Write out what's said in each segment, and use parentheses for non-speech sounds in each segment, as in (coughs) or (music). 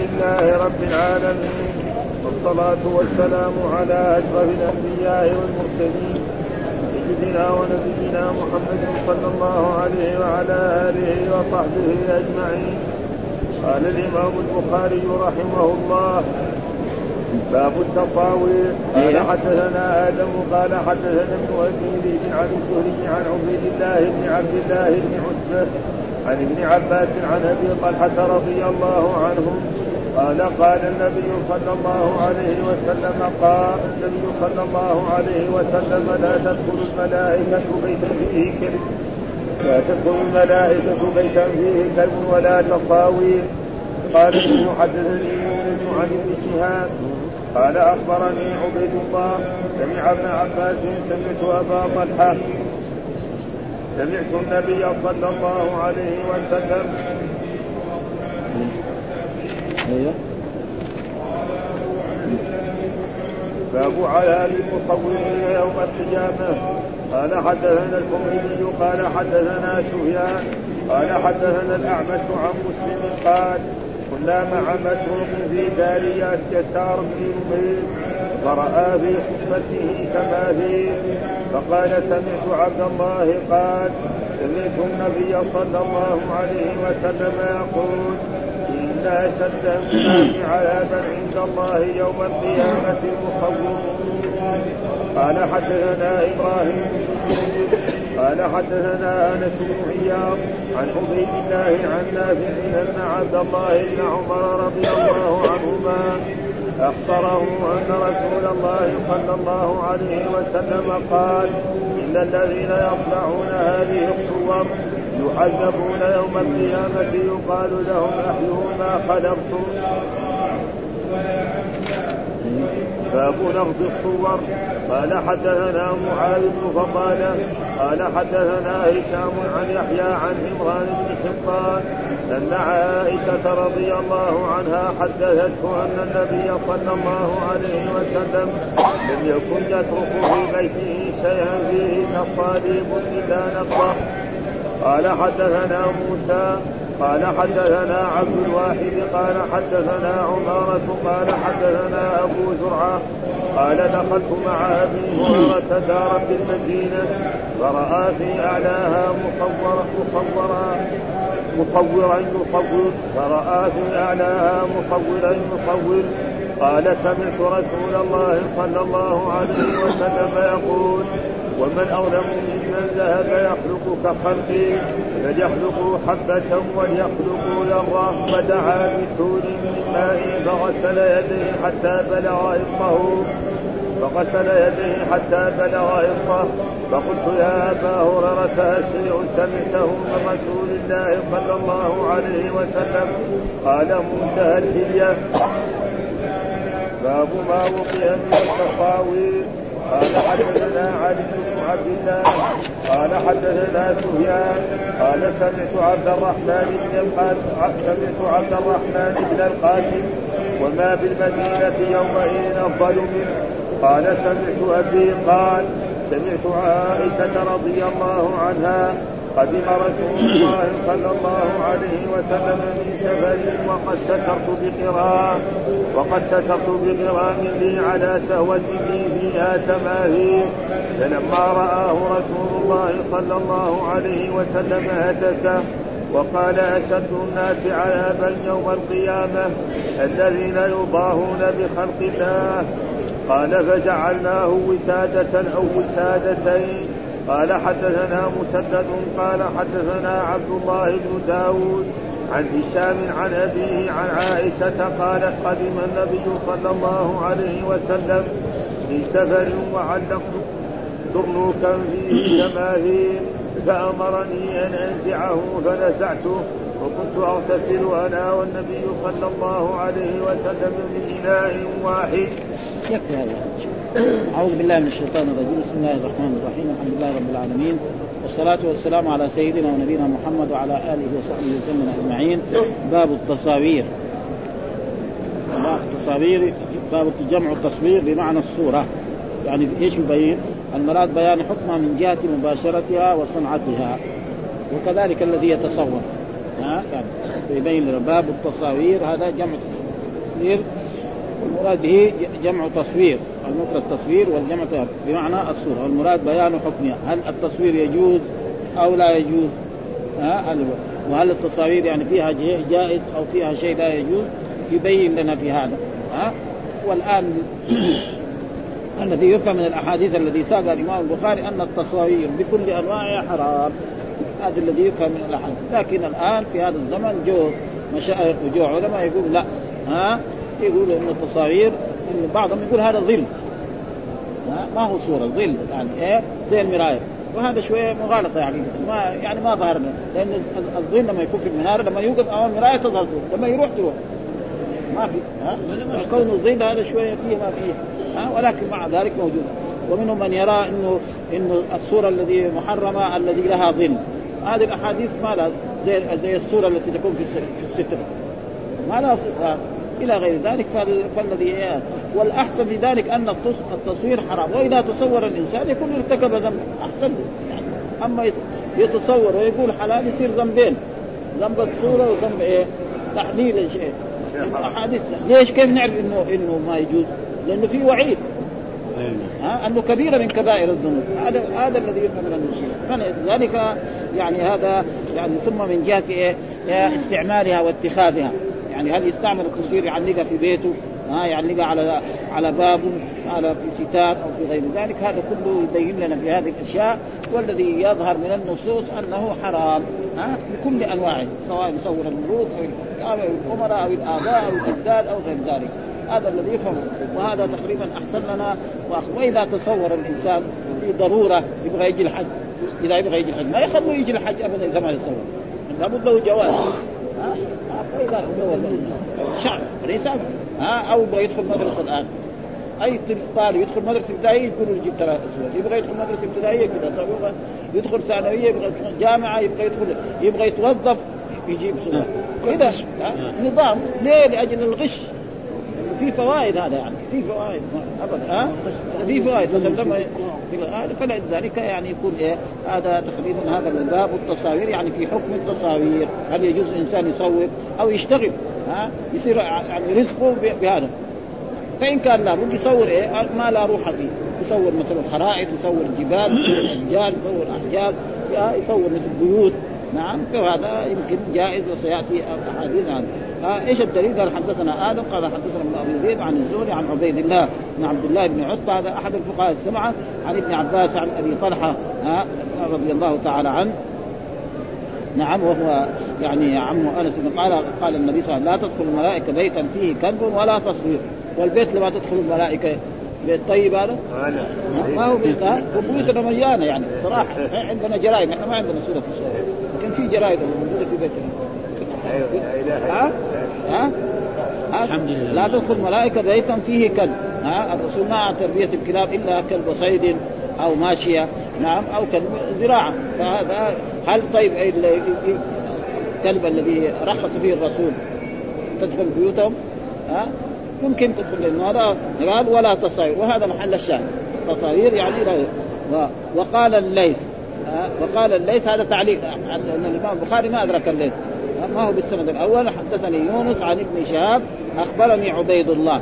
لله رب العالمين والصلاة والسلام على أشرف الأنبياء والمرسلين سيدنا ونبينا محمد صلى الله عليه وعلى آله وصحبه أجمعين قال الإمام البخاري رحمه الله باب التطاوير قال إيه. حدثنا آدم قال حدثنا ابن أبي عن الزهري عن عبيد الله بن عبد الله بن عتبة عن ابن عباس عن أبي طلحة رضي الله عنهم قال قال النبي صلى الله عليه وسلم قال النبي صلى الله عليه وسلم لا تدخل الملائكة بيتا فيه كلب. لا تدخل الملائكة بيتا فيه كلب ولا تصاوير قال حدثني يونس عن ابن شهاب. قال أخبرني عبيد الله سمع ابن عباس سمعت أبا طلحة. سمعت النبي صلى الله عليه وسلم أيوه باب على المصورين يوم القيامة. قال حدثنا الحميدي قال حدثنا سفيان قال حدثنا الأعمش عن مسلم قال كنا مع مسروق في دار يسار بن نمير فرأى في خطبته تماثيل فقال سمعت عبد الله قال سمعت النبي صلى الله عليه وسلم يقول إن أشد الناس عذابا عند الله يوم القيامة المصورون قال حدثنا إبراهيم قال حدثنا انس بن عن عبيد الله عن نافع ان عبد الله بن عمر رضي الله عنهما اخبره ان رسول الله صلى الله عليه وسلم قال ان الذين يصنعون هذه الصور يعذبون يوم القيامة يقال لهم أحيوا ما خلقتم. باب نقض الصور. قال حدثنا معاذ بن فضالة قال حدثنا هشام عن يحيى عن عمران بن حبان أن عائشة رضي الله عنها حدثته أن النبي صلى الله عليه وسلم لم يكن يترك في بيته شيئا فيه تصاليب إلا نقضه قال حدثنا موسى قال حدثنا عبد الواحد قال حدثنا عمارة قال حدثنا أبو زرعة قال دخلت مع أبي هريرة دارا بالمدينة فرأى في أعلاها مصورا مصورا مصورا يصور فرأى في أعلاها مصورا يصور. قال سمعت رسول الله صلى الله عليه وسلم يقول ومن أظلم ممن ذهب يخلق كخلقي فليخلقوا حبة وليخلقوا ذرة فدعا بسور من ماء فغسل يديه حتى بلغ إفقه فغسل يديه حتى بلغ إفقه فقلت يا أبا هريرة أشيء سمعته من رسول الله صلى الله عليه وسلم؟ قال منتهى الهدية. باب ما وقي من التصاوير قال حدثنا علي بن عبد الله قال حدثنا سفيان قال سمعت عبد الرحمن بن القاسم سمعت عبد الرحمن بن القاسم وما بالمدينة يومئذ أفضل منه. قال سمعت أبي قال سمعت عائشة رضي الله عنها قدم رسول الله صلى الله عليه وسلم من سفر وقد سترت بقرام وقد سترت بقرام لي على سهوة لي فيها تماثيل فلما رآه رسول الله صلى الله عليه وسلم هتك وقال أشد الناس عذابا يوم القيامة الذين يضاهون بخلق الله. قال فجعلناه وسادة أو وسادتين. قال حدثنا مسدد قال حدثنا عبد الله بن داود عن هشام عن أبيه عن عائشة قالت قدم النبي صلى الله عليه وسلم في سفر وعلقت درنوكا فيه جماهير فأمرني أن أنزعه فنزعته وكنت أغتسل أنا والنبي صلى الله عليه وسلم من إناء واحد. يكفي هذا. أعوذ بالله من الشيطان الرجيم. بسم الله الرحمن الرحيم. الحمد لله رب العالمين. والصلاة والسلام على سيدنا ونبينا محمد وعلى آله وصحبه وسلم أجمعين. باب التصاوير. باب التصاوير باب جمع التصوير بمعنى الصورة. يعني إيش يبين؟ المراد بيان حكمها من جهة مباشرتها وصنعتها. وكذلك الذي يتصور. ها؟ كان يبين باب التصاوير. هذا جمع التصوير. المراد به جمع تصوير. المفرد تصوير والجمع بمعنى الصورة. والمراد بيان حكمها. هل التصوير يجوز أو لا يجوز؟ ها؟ وهل التصاوير يعني فيها جائز أو فيها شيء لا يجوز؟ يبين لنا في هذا. ها؟ والآن (clears throat) الذي يفهم من الأحاديث الذي ساق الإمام البخاري أن التصاوير بكل أنواعها حرام. هذا الذي يفهم من الأحاديث. لكن الآن في هذا الزمن جو مشايخ وجو علماء يقول لا. ها؟ يقولوا إن التصاوير بعضهم يقول هذا ظل. ما هو صورة ظل يعني إيه؟ زي المراية. وهذا شوية مغالطة يعني ما يعني ما ظهر لأن الظل لما يكون في المنارة لما يوقف أمام المراية تظهر لما يروح تروح. ما في ها؟ كون الظل هذا شوية فيه ما فيه ها؟ ولكن مع ذلك موجود. ومنهم من يرى إنه إنه الصورة الذي محرمة الذي لها ظل. هذه الأحاديث ما لها زي زي الصورة التي تكون في الستر ما لها إلى غير ذلك فالذي والأحسن في ذلك أن التصوير حرام. وإذا تصور الإنسان يكون ارتكب ذنب أحسن يعني أما يتصور ويقول حلال يصير ذنبين. ذنب الصورة وذنب إيه؟ تحليل الشيء الاحاديث ليش؟ كيف نعرف انه إنه ما يجوز؟ لأنه في وعيد. ها؟ أنه كبيرة من كبائر الذنوب. هذا هذا الذي يفهم من النصوص فلذلك يعني هذا يعني ثم من جهة إيه استعمالها واتخاذها. يعني هل يستعمل التصوير يعلقها في بيته ها يعلقها على على بابه على في ستار أو في غير ذلك؟ هذا كله يبين لنا في هذه الأشياء والذي يظهر من النصوص أنه حرام ها بكل أنواعه سواء يصور الملوك أو الأمراء أو الآباء أو الأجداد أو غير ذلك. هذا الذي يفهم وهذا تقريبا أحسن لنا. وإذا تصور الإنسان في ضرورة يبغى يجي الحج إذا يبغى يجي الحج ما يخلوا يجي الحج ابدا كما يتصور لابد له جواز فاذا شعب ليس ها أو يبغى يدخل مدرسة الآن. أي طالب يدخل مدرسة ابتدائية يقول يجيب ثلاث اسود يبغى يدخل مدرسة ابتدائية كذا يبغى يدخل ثانوية يبغى يدخل جامعة يبغى يدخل يبغى يتوظف يجيب سنة كذا نظام ليه؟ لأجل الغش. في فوائد هذا يعني. في فوائد ابدا. ها؟ في فوائد. لما فلذلك يعني يكون إيه هذا تقريبا هذا الباب التصاوير يعني في حكم التصاوير. هل يجوز الإنسان يصور أو يشتغل؟ ها؟ يصير يعني رزقه بهذا. فإن كان لابد يصور إيه؟ ما لا روح فيه. يصور مثلا خرائط يصور جبال يصور أشجار يصور أحجار يصور مثل بيوت. نعم فهذا يمكن جائز وسيأتي أحاديث عنه آه إيش الدليل؟ قال حدثنا آدم قال حدثنا ابن ابي زيد عن الزهري عن عبيد الله بن عبد الله بن عتبة هذا أحد الفقهاء السبعة عن ابن عباس عن أبي طلحة آه رضي الله تعالى عنه. نعم وهو يعني عم أنس قال قال النبي صلى الله عليه وسلم لا تدخل الملائكة بيتا فيه كلب ولا تصوير. والبيت لما تدخل الملائكة بيت طيب هذا؟ ما هو بيت وبيوتنا مليانة يعني صراحة. عندنا جرائد إحنا ما عندنا صورة في الشارع. لكن في جرائد موجودة في بيتنا. ها؟ ها؟ الحمد لله. لا تدخل ملائكه بيتا فيه كلب. ها؟ الرسول ما تربية الكلاب إلا كلب صيد أو ماشية. نعم أو كلب زراعة. فهذا هل طيب الكلب الذي رخص فيه الرسول تدخل بيوتهم؟ ها؟ ممكن تدخل لأنه هذا قال ولا تصاوير وهذا محل الشاهد. تصاوير يعني لا وقال الليث. وقال الليث هذا تعليق. أن الإمام البخاري ما أدرك الليث. ما هو بالسند الأول حدثني يونس عن ابن شهاب أخبرني عبيد الله.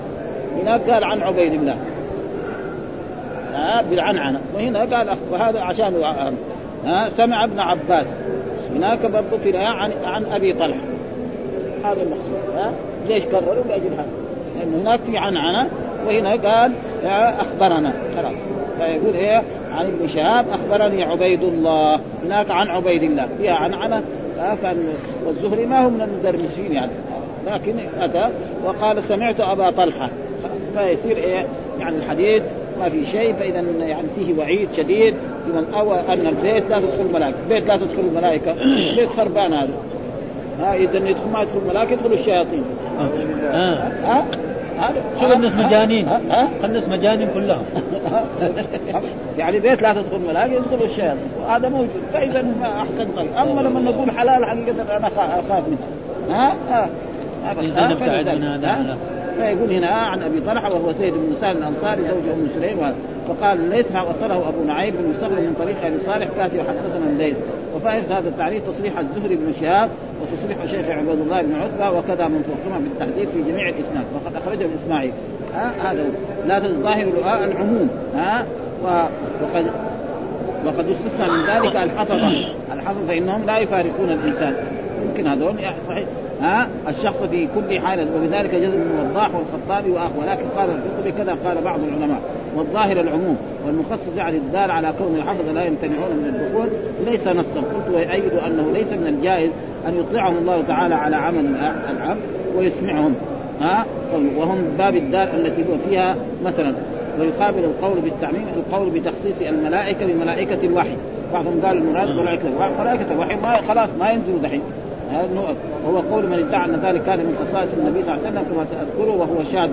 هناك قال عن عبيد الله. آه بالعنعنة. وهنا قال وهذا عشان آه سمع ابن عباس. هناك برضه في عن عن أبي طلحة. هذا المقصود ها؟ ليش كرروا لأجل هذا. لأنه هناك في عنعنة وهنا قال أخبرنا. خلاص. فيقول إيه عن ابن شهاب أخبرني عبيد الله. هناك عن عبيد الله. فيها عنعنة والزهري ما هو من المدرسين يعني. لكن أتى وقال سمعت أبا طلحة. فيصير إيه؟ يعني الحديث ما في شيء فإذا يعني فيه وعيد شديد. لمن اوى أن البيت لا تدخل الملائكة، البيت لا تدخل الملائكة، (clears throat) بيت خربان هذا. ها إذا يدخل ما يدخل الملائكة يدخل الشياطين. ها ها؟ شوف الناس مجانين الناس مجانين كلهم. يعني بيت لا تدخل الملائكه يدخل الشياطين وهذا موجود. فإذا أحسن طيب أما لما نقول حلال حقيقة أنا أخاف منه. ها؟ ها. فيقول هنا عن أبي طلحة وهو سيد بن سالم الأنصاري زوج أم سليم فقال الليث وصله أبو نعيم بن مستغرب من طريق أبي صالح كاتب حدثنا الليث وفائدة هذا التعريف تصريح الزهري بن شهاب وتصريح الشيخ عبد الله بن عتبة وكذا من فوقهما بالتحديد في جميع الإسناد. وقد أخرجه الإسماعيلي ها هذا لا الظاهر العموم. ها وقد وقد استثنى من ذلك الحفظة الحفظة فإنهم لا يفارقون الإنسان. يمكن هذول صحيح. ها؟ الشخص في كل حال وبذلك جزم ابن وضاح والخطابي واخ ولكن قال القرطبي كذا قال بعض العلماء. والظاهر العموم والمخصص يعني الدال على كون الحفظ لا يمتنعون من الدخول ليس نصا. قلت ويؤيد أنه ليس من الجائز أن يطلعهم الله تعالى على عمل العبد ويسمعهم. ها؟ وهم باب الدار التي هو فيها مثلا. ويقابل القول بالتعميم القول بتخصيص الملائكة بملائكة الوحي. بعضهم قال المراد ملائكة الوحي. ملائكة الوحي ما خلاص ما ينزلوا دحين. وهو قول من ادعى أن ذلك كان من خصائص النبي صلى الله عليه وسلم كما سأذكره وهو شاذ.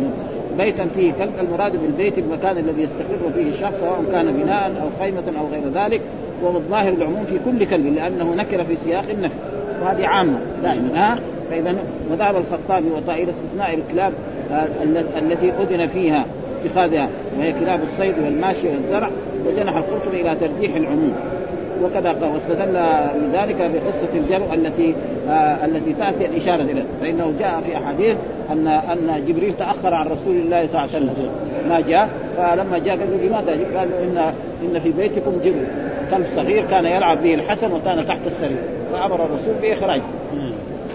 بيتا فيه كلب المراد بالبيت المكان الذي يستقر فيه الشخص سواء كان بناء أو خيمة أو غير ذلك وهو الظاهر العموم في كل كلب لأنه نكر في سياق النفي وهذه عامة دائما ها؟ فإذا وذهب الخطابي إلى استثناء الكلاب آه، التي أذن فيها اتخاذها وهي كلاب الصيد والماشي والزرع وجنح القرطبي إلى ترجيح العموم. وكذا واستدل بذلك بقصة الجرو التي آه التي تأتي الإشارة اليه فإنه جاء في أحاديث أن أن جبريل تأخر عن رسول الله صلى الله عليه وسلم. ما جاء؟ فلما جاء قال لماذا؟ قال إن إن في بيتكم جبريل كلب صغير كان يلعب به الحسن وكان تحت السرير. فأمر الرسول بإخراجه.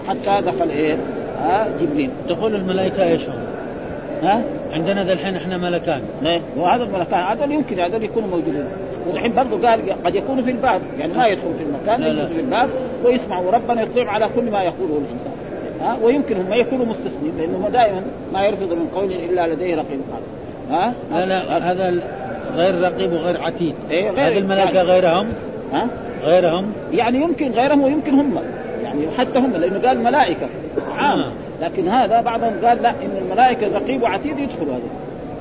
حتى دخل إيه؟ آه جبريل. دخول الملائكة إيش ها؟ عندنا الحين إحنا ملكان. ليه؟ وهذا الملكان. هذا يمكن هذول يكونوا موجودين. والحين برضه قال قد يكونوا في الباب يعني ما يدخل في المكان يدخل في الباب ويسمع وربنا يطلع على كل ما يقوله الإنسان. ها؟ ويمكن هم يكونوا مستثنين لأنه دائما ما يرفض من قول إلا لديه رقيب ها؟ لا لا هذا غير رقيب وغير عتيد. إيه غير هذه الملائكة يعني. غيرهم؟ ها؟ غيرهم؟ يعني يمكن غيرهم ويمكن هم يعني حتى هم لأنه قال ملائكة عام. آه. لكن هذا بعضهم قال لا إن الملائكة رقيب وعتيد يدخلوا هذول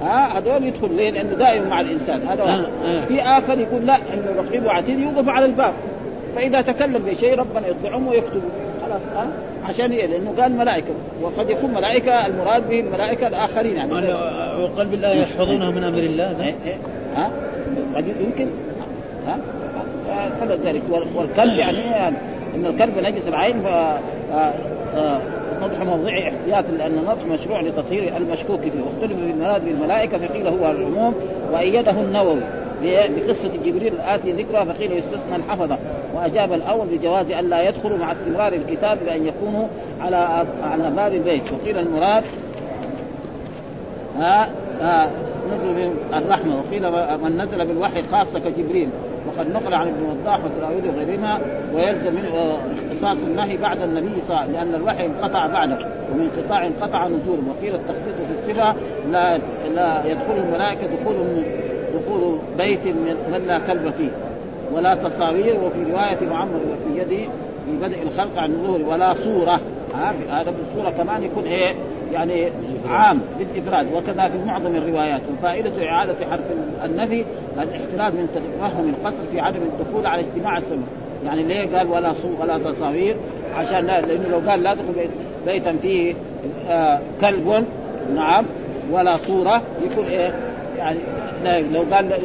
ها هذول يدخل. ليه؟ لأنه دائما مع الإنسان. هذا آه. آه. في آخر يقول لا إنه رقيب وعتيد يوقف على الباب. فإذا تكلم بشيء ربنا يطلعهم ويكتبوا خلاص ها؟ عشان إيه؟ لأنه قال ملائكة. وقد يكون ملائكة المراد به الملائكة الآخرين. يعني وقال بالله يحفظونها من أمر الله إيه إيه. ها؟ قد يمكن. ها؟ فلذلك والكلب يعني إن الكلب نجس العين ف نضح موضعي احتياط لأن النضح مشروع لتطهير المشكوك فيه واختلف في المراد بالملائكه فقيل هو العموم. وأيده النووي بقصة جبريل الآتي ذكرها فقيل يستثنى الحفظة وأجاب الأول بجواز ألا يدخلوا مع استمرار الكتاب بأن يكونوا على على باب البيت. وقيل المراد ها؟ ها نزل الرحمة وقيل من نزل بالوحي خاصة كجبريل. وقد نقل عن ابن وضاح والدراويد وغيرهما ويلزم من اختصاص النهي بعد النبي صلى الله عليه وسلم لأن الوحي انقطع بعده ومن انقطاع انقطع نزوله. وقيل التخصيص في الصفة لا لا يدخل الملائكة دخول دخول بيت من لا كلب فيه ولا تصاوير وفي رواية معمر وفي يدي في بدء الخلق عن الظهور ولا صورة. هذا بالصورة كمان يكون إيه؟ يعني عام بالافراد وكذا في معظم الروايات. وفائدة إعادة حرف النفي الاحتراز من تفهم القصر في عدم الدخول على اجتماع السمع يعني ليه قال ولا صور ولا تصاوير؟ عشان لا لأنه لو قال لا تدخل بيتا فيه آه كلب نعم ولا صورة يكون إيه؟ يعني لا لو قال لا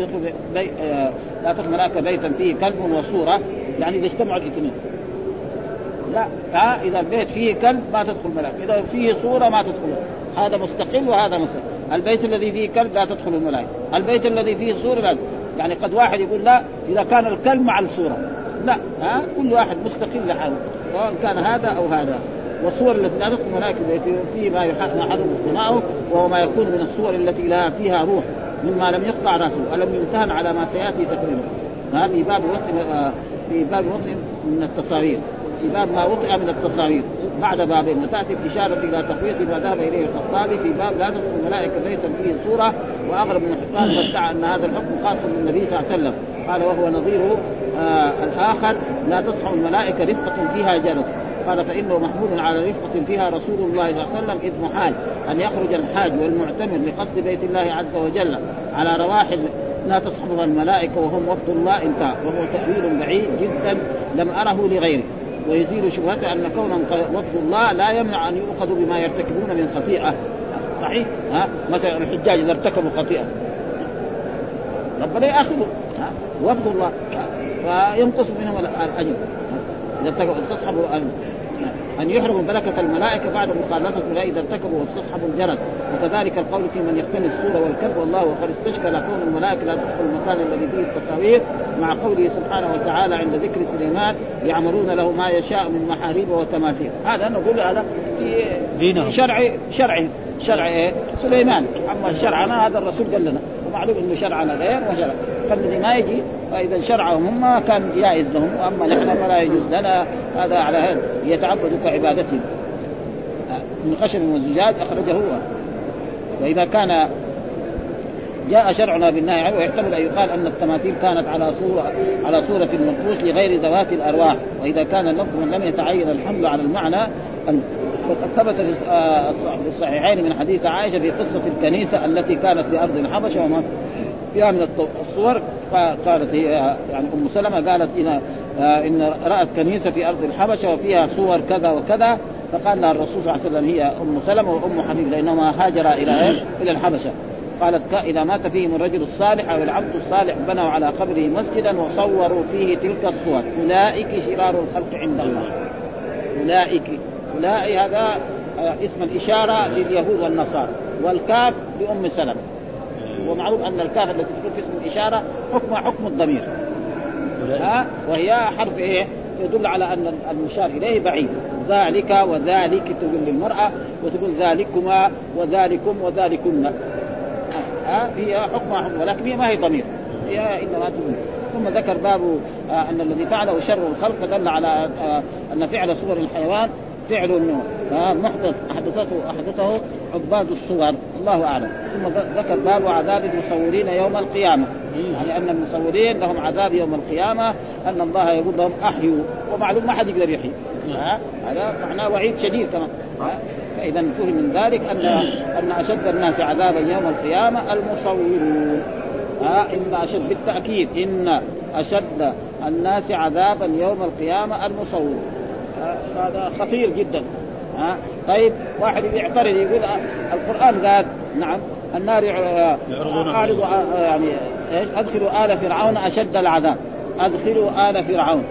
بي آه لا تدخل ملائكه بيتا فيه كلب وصورة يعني اذا اجتمعوا الاثنين. لا ها إذا البيت فيه كلب ما تدخل ملائكه إذا فيه صورة ما تدخل. هذا مستقل وهذا مستقل. البيت الذي فيه كلب لا تدخل الملائكه البيت الذي فيه صورة لا يعني قد واحد يقول لا إذا كان الكلب مع الصورة. لا ها كل واحد مستقل لحاله سواء كان هذا أو هذا. والصور التي لا تدخل الملائكه فيه ما ما حرم اقتناؤه وهو ما يكون من الصور التي لا فيها روح مما لم يقطع رأسه ولم يمتهن على ما سيأتي تكريمه هذه باب وطن في باب وطن من التصاوير. في باب ما وطئ من التصاوير بعد بابين وتاتي الاشاره إلى تقوية ما ذهب إليه الخطابي في باب لا تدخل الملائكة بيتا فيه صوره واغرب من الحكام وادعى أن هذا الحكم خاص بالنبي صلى الله عليه وسلم. قال وهو نظيره آه الآخر لا تصحى الملائكة رفقة فيها جلس قال فإنه محمول على رفقة فيها رسول الله صلى الله عليه وسلم إذ محال أن يخرج الحاج والمعتمر لقصد بيت الله عز وجل على رواحل لا تصحبها الملائكة وهم وفد الله انتهى وهو تأويل بعيد جدا لم أره لغيره. ويزيل شبهته أن كونهم وفد الله لا يمنع أن يؤخذوا بما يرتكبون من خطيئة. صحيح؟ ها؟ مثلا الحجاج إذا ارتكبوا خطيئة. ربنا ياخذه ها؟ وفد الله. فينقص منهم الأجر. إذا استصحبوا أن يحرموا ملكة الملائكة بعد مخالفة إذا ارتكبوا واستصحبوا الجرد. وكذلك القول في من يقتني السور والكلب والله قد استشكل كون الملائكة لا تدخل المكان الذي فيه التصاوير مع قوله سبحانه وتعالى عند ذكر سليمان يعملون له ما يشاء من محاريب وتماثيل هذا نقول هذا في شرع شرع شرع إيه؟ سليمان. أما شرعنا هذا الرسول قال لنا. ومعلوم إنه شرعنا غير وشرع فالذي ما يجي فإذا شرعهم هم كان جائز لهم وأما نحن فلا يجوز لنا هذا على هذا يتعبدوا كعبادتهم من خشب وزجاج أخرجه هو. وإذا كان جاء شرعنا بالنهي عنه ويحتمل أن يقال أن التماثيل كانت على صورة على صورة النقوش لغير ذوات الأرواح. وإذا كان اللفظ لم يتعين الحمل على المعنى وقد ثبت آه، في الصحيحين من حديث عائشة في قصة الكنيسة التي كانت في ارض الحبشه فيها من الصور قالت هي يعني أم سلمة قالت إن آه، إن رأت كنيسة في أرض الحبشة وفيها صور كذا وكذا فقال لها الرسول صلى الله عليه وسلم هي أم سلمة وأم حبيب لأنهما هاجرا إلى إلى الحبشة. قالت إذا مات فيهم الرجل الصالح أو العبد الصالح بنوا على قبره مسجدا وصوروا فيه تلك الصور. أولئك شرار الخلق عند الله. أولئك أولئك هذا آه، اسم الإشارة لليهود والنصارى والكاف لأم سلمة. ومعروف أن الكاف التي تكون في اسم الإشارة حكمها حكم الضمير. ها؟ وهي حرف إيه؟ يدل على أن المشار إليه بعيد. ذلك وذلك تقول للمرأة وتقول ذلكما وذلكم وذلكن. ها؟ هي حكمها حكم ولكن هي ما هي ضمير. هي إنما تقول ثم ذكر باب آه أن الذي فعله شر الخلق فدل على آه أن فعل صور الحيوان فعل محدث احدثته أحدثه عباد الصور. الله أعلم. ثم ذكر باب عذاب المصورين يوم القيامة. يعني أن المصورين لهم عذاب يوم القيامة أن الله يقول لهم أحيوا. ومعلوم ما حد يقدر يحيي. هذا معناه وعيد شديد كمان. فإذا فهم من ذلك ان أن أشد الناس عذابا يوم القيامة المصورون. ها؟ إن اشد بالتأكيد إن أشد الناس عذابا يوم القيامة المصورون. هذا خطير جدا. ها؟ طيب واحد يعترض يقول القرآن قال نعم النار عارض يعني إيش؟ أدخلوا آل فرعون أشد العذاب. أدخلوا آل فرعون.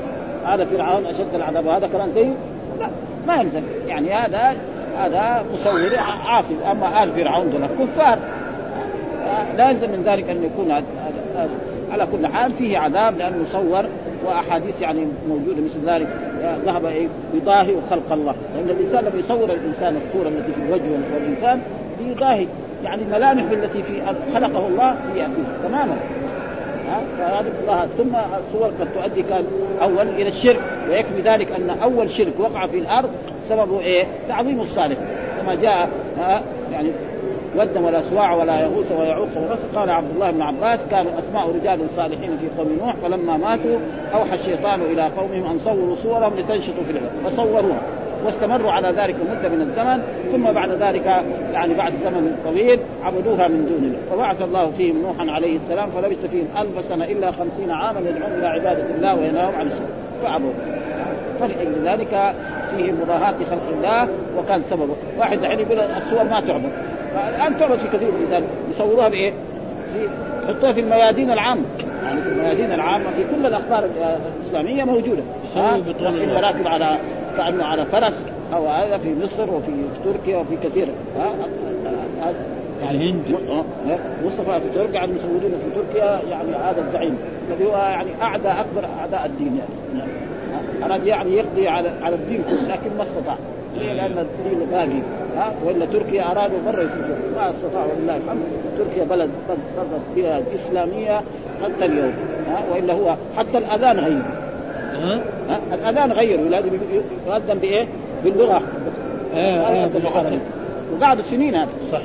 آل فرعون أشد العذاب. وهذا كلام زيه لا ما يلزم يعني هذا هذا مصور عاصي. أما آل فرعون دول كفار لا يلزم من ذلك أن يكون على كل حال فيه عذاب لأنه صور وأحاديث يعني موجودة مثل ذلك ذهب يضاهي خلق الله. لأن الإنسان لما يصور الإنسان الصورة التي في الوجه والانسان يضاهي يعني الملامح التي في خلقه الله هي تماما. الله ثم الصور قد تؤدي كان أول إلى الشرك ويكفي ذلك أن أول شرك وقع في الأرض سببه إيه؟ تعظيم الصالح. كما جاء يعني ودا ولا سواع ولا يغوث ويعوق ونصر قال عبد الله بن عباس كانوا أسماء رجال صالحين في قوم نوح فلما ماتوا أوحى الشيطان إلى قومهم أن صوروا صورهم لتنشطوا في العباد فصوروها واستمروا على ذلك مدة من الزمن ثم بعد ذلك يعني بعد زمن طويل عبدوها من دون الله. فبعث الله فيهم نوحا عليه السلام فلبث فيهم ألف سنة إلا خمسين عاما يدعون إلى عبادة الله وينهاهم عن الشرك. فعبدوا. فلأجل ذلك فيه مضاهاة خلق الله وكان سببه. واحد الحين يقول الصور ما تعبد. الآن تعبد في كثير من ذلك. يصوروها بإيه؟ في يحطوها في الميادين العامة. يعني في الميادين العامة في كل الأخبار الإسلامية موجودة. راكب على كانه على فرس أو هذا في مصر وفي تركيا وفي كثير. يعني الهند. مصطفى في تركيا يعني مسؤولين في تركيا يعني هذا الزعيم. الذي هو يعني اعدى أكبر أعداء الدين يعني. أراد يعني يقضي على على الدين كله لكن ما استطاع. ليه؟ لأن الدين باقي ها؟ والا تركيا أرادوا مره يسجنوا ما استطاعوا ولله الحمد. تركيا بلد بلد بلد إسلامية حتى اليوم ها؟ وإلا هو حتى الأذان غير ها؟ الأذان غير. لازم يؤذن بإيه؟ باللغة. إيه إيه وقعدوا سنين هذا. صح.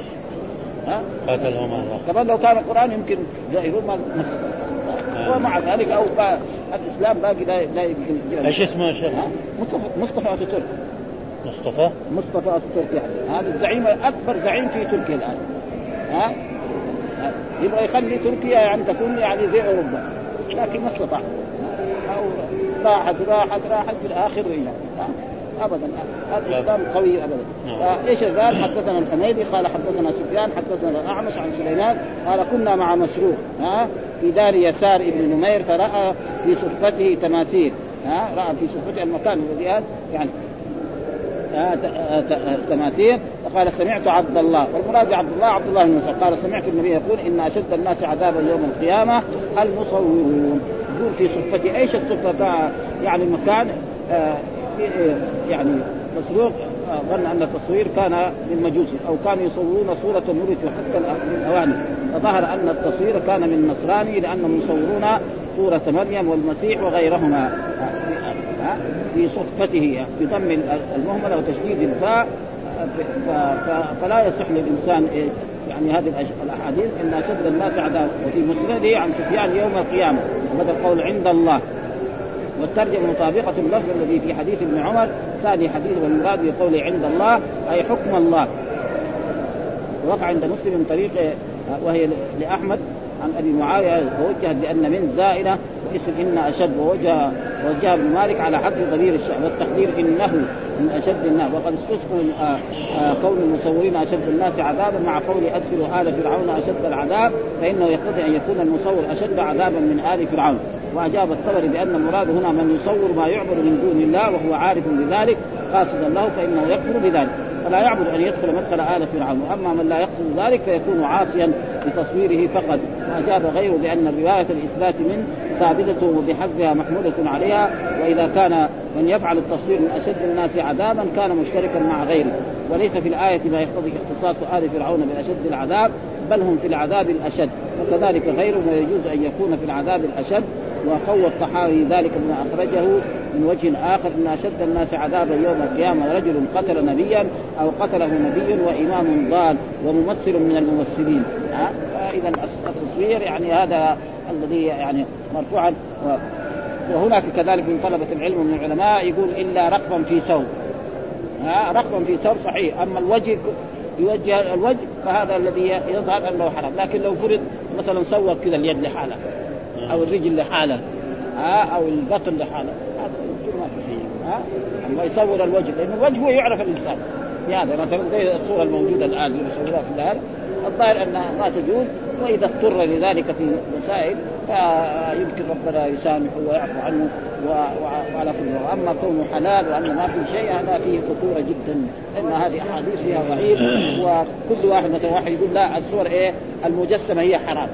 ها؟ قاتلهم الله. كمان لو كان القرآن يمكن يغيرون ما ومع ذلك أو الإسلام باقي لا لا يمكن إيش اسمه يا شيخ؟ مصطفى مصطفى اتاتورك مصطفى؟ مصطفى يعني هذا الزعيم أكبر زعيم في تركيا الآن. ها؟ يبغى يخلي تركيا يعني تكون يعني زي أوروبا. لكن ما استطاع. راحت راحت راحت في الآخر رجع ابدا. الاسلام قوي ابدا. نعم. فايش قال حدثنا الحميدي قال حدثنا سفيان حدثنا الأعمش عن سليمان قال كنا مع مسروق. ها؟ في دار يسار ابن نمير فراى في صفته تماثيل. ها؟ راى في صفته المكان الذي يعني تماثيل فقال سمعت عبد الله. والمراد بعبد الله عبد الله بن مسعود. قال سمعت النبي يقول إن أشد الناس عذابا يوم القيامة المصورون. يقول في صفته إيش الصفه يعني مكان آه يعني مسروق ظن أن التصوير كان للمجوس أو كانوا يصورون صورة مرت حتى الأواني. فظهر أن التصوير كان من نصراني لانهم يصورون صورة مريم والمسيح وغيرهما. في صفته بضم المهملة وتشديد الفاء فلا يصح للإنسان يعني هذه الأحاديث ان اشد الناس عذاب وفي مسنده عن سفيان يوم القيامة وهذا القول عند الله. والترجمة مطابقة اللفظ الذي في حديث ابن عمر ثاني حديث والمراد بقوله عند الله أي حكم الله. وقع عند مسلم من طريق وهي لأحمد عن أبي معاوية ووجهت بأن من زائده واسم إن أشد ووجه وجه ابن مالك على حذف ضمير الشعب والتقدير إنه من أشد الناس. وقد استسقوا آه، آه، كون المصورين أشد الناس عذابا مع قول ادخلوا آل فرعون أشد العذاب فإنه يقتضي أن يكون المصور أشد عذابا من آل فرعون. وأجاب الطبري بأن المراد هنا من يصور ما يعبد من دون الله وهو عارف بذلك قاصدا له فإنه يكفر بذلك. فلا يعبد أن يدخل مدخل آل فرعون. وأما من لا يقصد ذلك فيكون عاصيا بتصويره فقط واجاب غيره بان روايه الإثبات من ثابتة وبحذفها محموله عليها وإذا كان من يفعل التصوير من أشد الناس عذابا كان مشتركا مع غيره. وليس في الآية ما يقتضي اختصاص آل فرعون باشد العذاب بل هم في العذاب الأشد. وكذلك غيرهم ويجوز أن يكون في العذاب الأشد. وقوى الطحاوي ذلك بما أخرجه من وجه آخر إن أشد الناس عذابا يوم القيامة رجل قتل نبيا أو قتله نبي وإمام ضال وممثل من الممثلين. إذا التصوير يعني هذا الذي يعني مرفوعا وهناك كذلك من طلبة العلم ومن العلماء يقول إلا رقبا في ثوب. رقبا في ثوب صحيح أما الوجه يوجه الوجه فهذا الذي يظهر أنه حرام. لكن لو فرض مثلا صور كذا اليد لحالها أو الرجل لحالها ها أو البطن لحالها هذا ما يصور الوجه لأن الوجه هو يعرف الإنسان. هذا مثلا زي الصورة الموجودة الآن اللي يصورها في الان الظاهر أنها ما تجوز وإذا اضطر لذلك في مسائل فيمكن ربنا يسامحه ويعفو عنه وعلى كل واما كونه حلال وانه ما في شيء هذا فيه خطورة جدا لأن هذه أحاديث فيها ضعيف. (coughs) وكل واحد مثلا واحد يقول لا الصور إيه؟ المجسمة هي حرام.